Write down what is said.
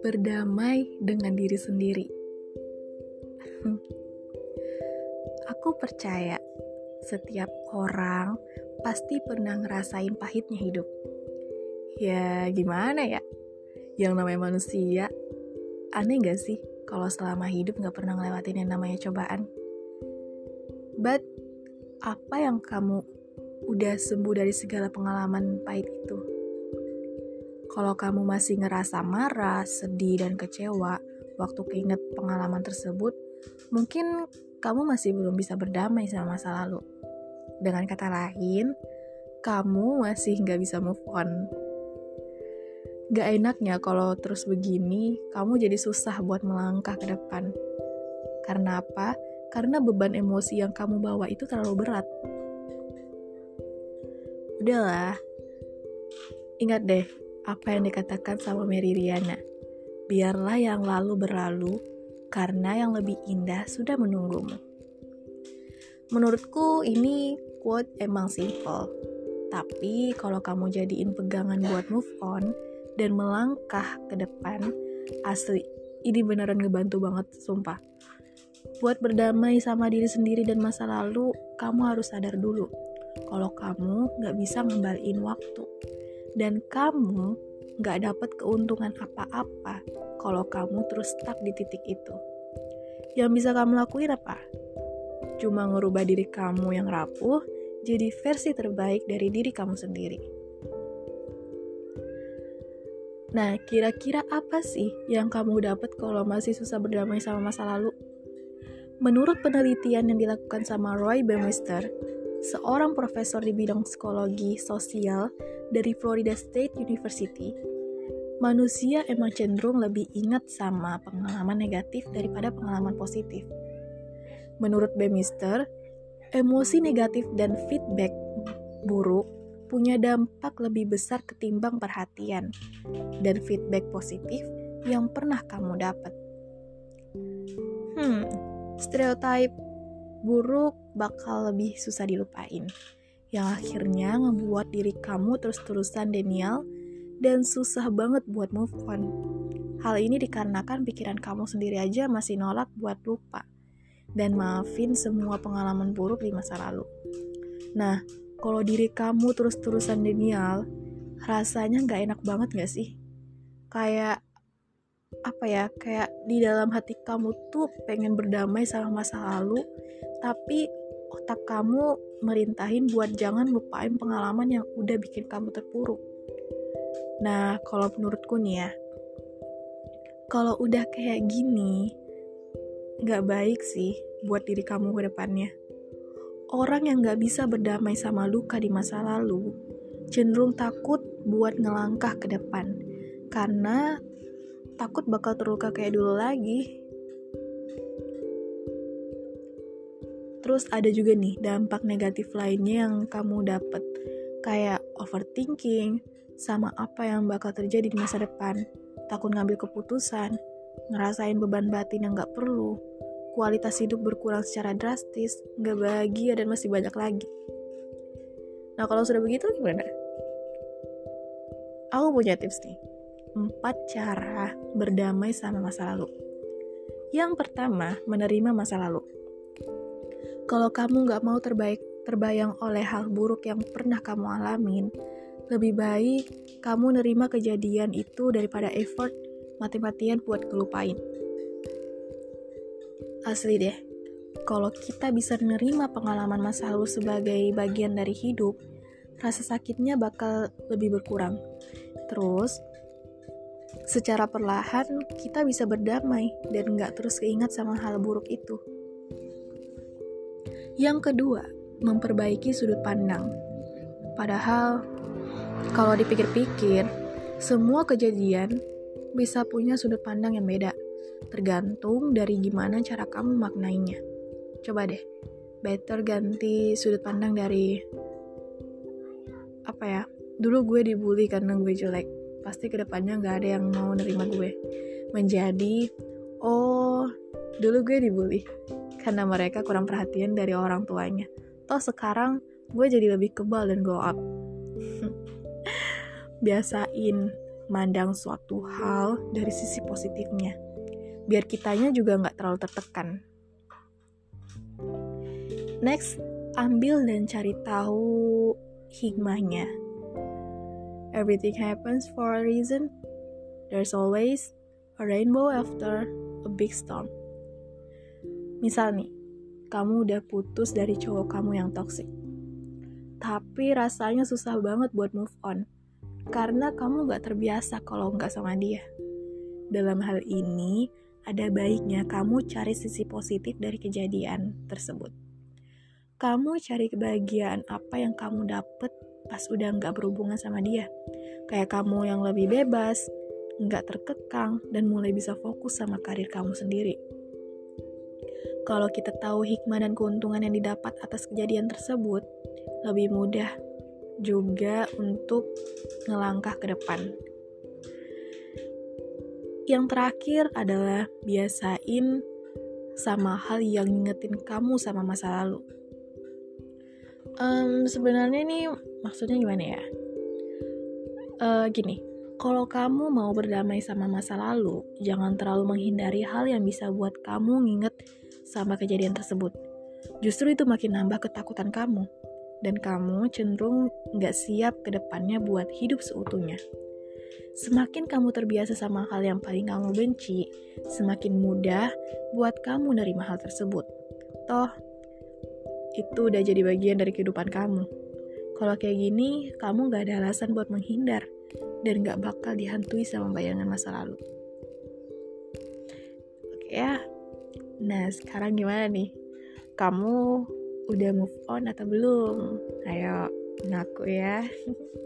Berdamai dengan diri sendiri. Aku percaya setiap orang pasti pernah ngerasain pahitnya hidup. Ya, gimana ya? Yang namanya manusia, aneh gak sih kalau selama hidup gak pernah ngelewatin yang namanya cobaan? But, apa yang kamu udah sembuh dari segala pengalaman pahit itu? Kalau kamu masih ngerasa marah, sedih, dan kecewa waktu keinget pengalaman tersebut, mungkin kamu masih belum bisa berdamai sama masa lalu. Dengan kata lain, kamu masih nggak bisa move on. Gak enaknya kalau terus begini, kamu jadi susah buat melangkah ke depan. Karena apa? Karena beban emosi yang kamu bawa itu terlalu berat. Udahlah, ingat deh apa yang dikatakan sama Mary Riana. Biarlah yang lalu berlalu, karena yang lebih indah sudah menunggumu. Menurutku ini quote emang simple, tapi kalau kamu jadiin pegangan buat move on dan melangkah ke depan, asli, ini beneran ngebantu banget, sumpah. Buat berdamai sama diri sendiri dan masa lalu, kamu harus sadar dulu kalau kamu gak bisa ngembaliin waktu dan kamu gak dapat keuntungan apa-apa kalau kamu terus stuck di titik itu. Yang bisa kamu lakuin apa? Cuma ngerubah diri kamu yang rapuh jadi versi terbaik dari diri kamu sendiri. Nah, kira-kira apa sih yang kamu dapat kalau masih susah berdamai sama masa lalu? Menurut penelitian yang dilakukan sama Roy Baumeister, seorang profesor di bidang psikologi sosial dari Florida State University, manusia emang cenderung lebih ingat sama pengalaman negatif daripada pengalaman positif. Menurut Bemister, emosi negatif dan feedback buruk punya dampak lebih besar ketimbang perhatian dan feedback positif yang pernah kamu dapat. Hmm, stereotip buruk bakal lebih susah dilupain. Yang akhirnya ngebuat diri kamu terus-terusan denial dan susah banget buat move on. Hal ini dikarenakan pikiran kamu sendiri aja masih nolak buat lupa dan maafin semua pengalaman buruk di masa lalu. Nah, kalau diri kamu terus-terusan denial, rasanya nggak enak banget gak sih? Kayak apa ya kayak di dalam hati kamu tuh pengen berdamai sama masa lalu tapi otak kamu merintahin buat jangan lupain pengalaman yang udah bikin kamu terpuruk. Nah, kalau menurutku nih ya, kalau udah kayak gini, gak baik sih buat diri kamu ke depannya. Orang yang gak bisa berdamai sama luka di masa lalu, cenderung takut buat ngelangkah ke depan, karena takut bakal terluka kayak dulu lagi. Terus ada juga nih dampak negatif lainnya yang kamu dapat kayak overthinking sama apa yang bakal terjadi di masa depan, takut ngambil keputusan, ngerasain beban batin yang gak perlu, kualitas hidup berkurang secara drastis, gak bahagia dan masih banyak lagi. Nah kalau sudah begitu gimana? Aku punya tips nih. Empat cara berdamai sama masa lalu. Yang pertama, menerima masa lalu. Kalau kamu nggak mau terbaik terbayang oleh hal buruk yang pernah kamu alamin, lebih baik kamu nerima kejadian itu daripada effort mati-matian buat ngelupain. Asli deh, kalau kita bisa nerima pengalaman masa lalu sebagai bagian dari hidup, rasa sakitnya bakal lebih berkurang. Terus, secara perlahan kita bisa berdamai dan nggak terus keingat sama hal buruk itu. Yang kedua, memperbaiki sudut pandang. Padahal, kalau dipikir-pikir, semua kejadian bisa punya sudut pandang yang beda, tergantung dari gimana cara kamu maknainya. Coba deh, better ganti sudut pandang dari apa ya? Dulu gue dibully karena gue jelek, pasti ke depannya gak ada yang mau nerima gue. Menjadi, oh, dulu gue dibully karena mereka kurang perhatian dari orang tuanya. Toh sekarang gue jadi lebih kebal dan go up. Biasain mandang suatu hal dari sisi positifnya. Biar kitanya juga nggak terlalu tertekan. Next, ambil dan cari tahu hikmahnya. Everything happens for a reason. There's always a rainbow after a big storm. Misal nih, kamu udah putus dari cowok kamu yang toxic. Tapi rasanya susah banget buat move on karena kamu gak terbiasa kalau nggak sama dia. Dalam hal ini, ada baiknya kamu cari sisi positif dari kejadian tersebut. Kamu cari kebahagiaan apa yang kamu dapet pas udah nggak berhubungan sama dia. Kayak kamu yang lebih bebas, nggak terkekang, dan mulai bisa fokus sama karir kamu sendiri. Kalau kita tahu hikmah dan keuntungan yang didapat atas kejadian tersebut, lebih mudah juga untuk ngelangkah ke depan. Yang terakhir adalah biasain sama hal yang ngingetin kamu sama masa lalu. Um, sebenarnya ini maksudnya gimana ya? Uh, gini, kalau kamu mau berdamai sama masa lalu, jangan terlalu menghindari hal yang bisa buat kamu nginget sama kejadian tersebut. Justru itu makin nambah ketakutan kamu dan kamu cenderung nggak siap ke depannya buat hidup seutuhnya. Semakin kamu terbiasa sama hal yang paling kamu benci, semakin mudah buat kamu menerima hal tersebut. Toh, itu udah jadi bagian dari kehidupan kamu. Kalau kayak gini, kamu gak ada alasan buat menghindar dan gak bakal dihantui sama bayangan masa lalu. Oke ya, nah sekarang gimana nih? Kamu udah move on atau belum? Ayo ngaku ya.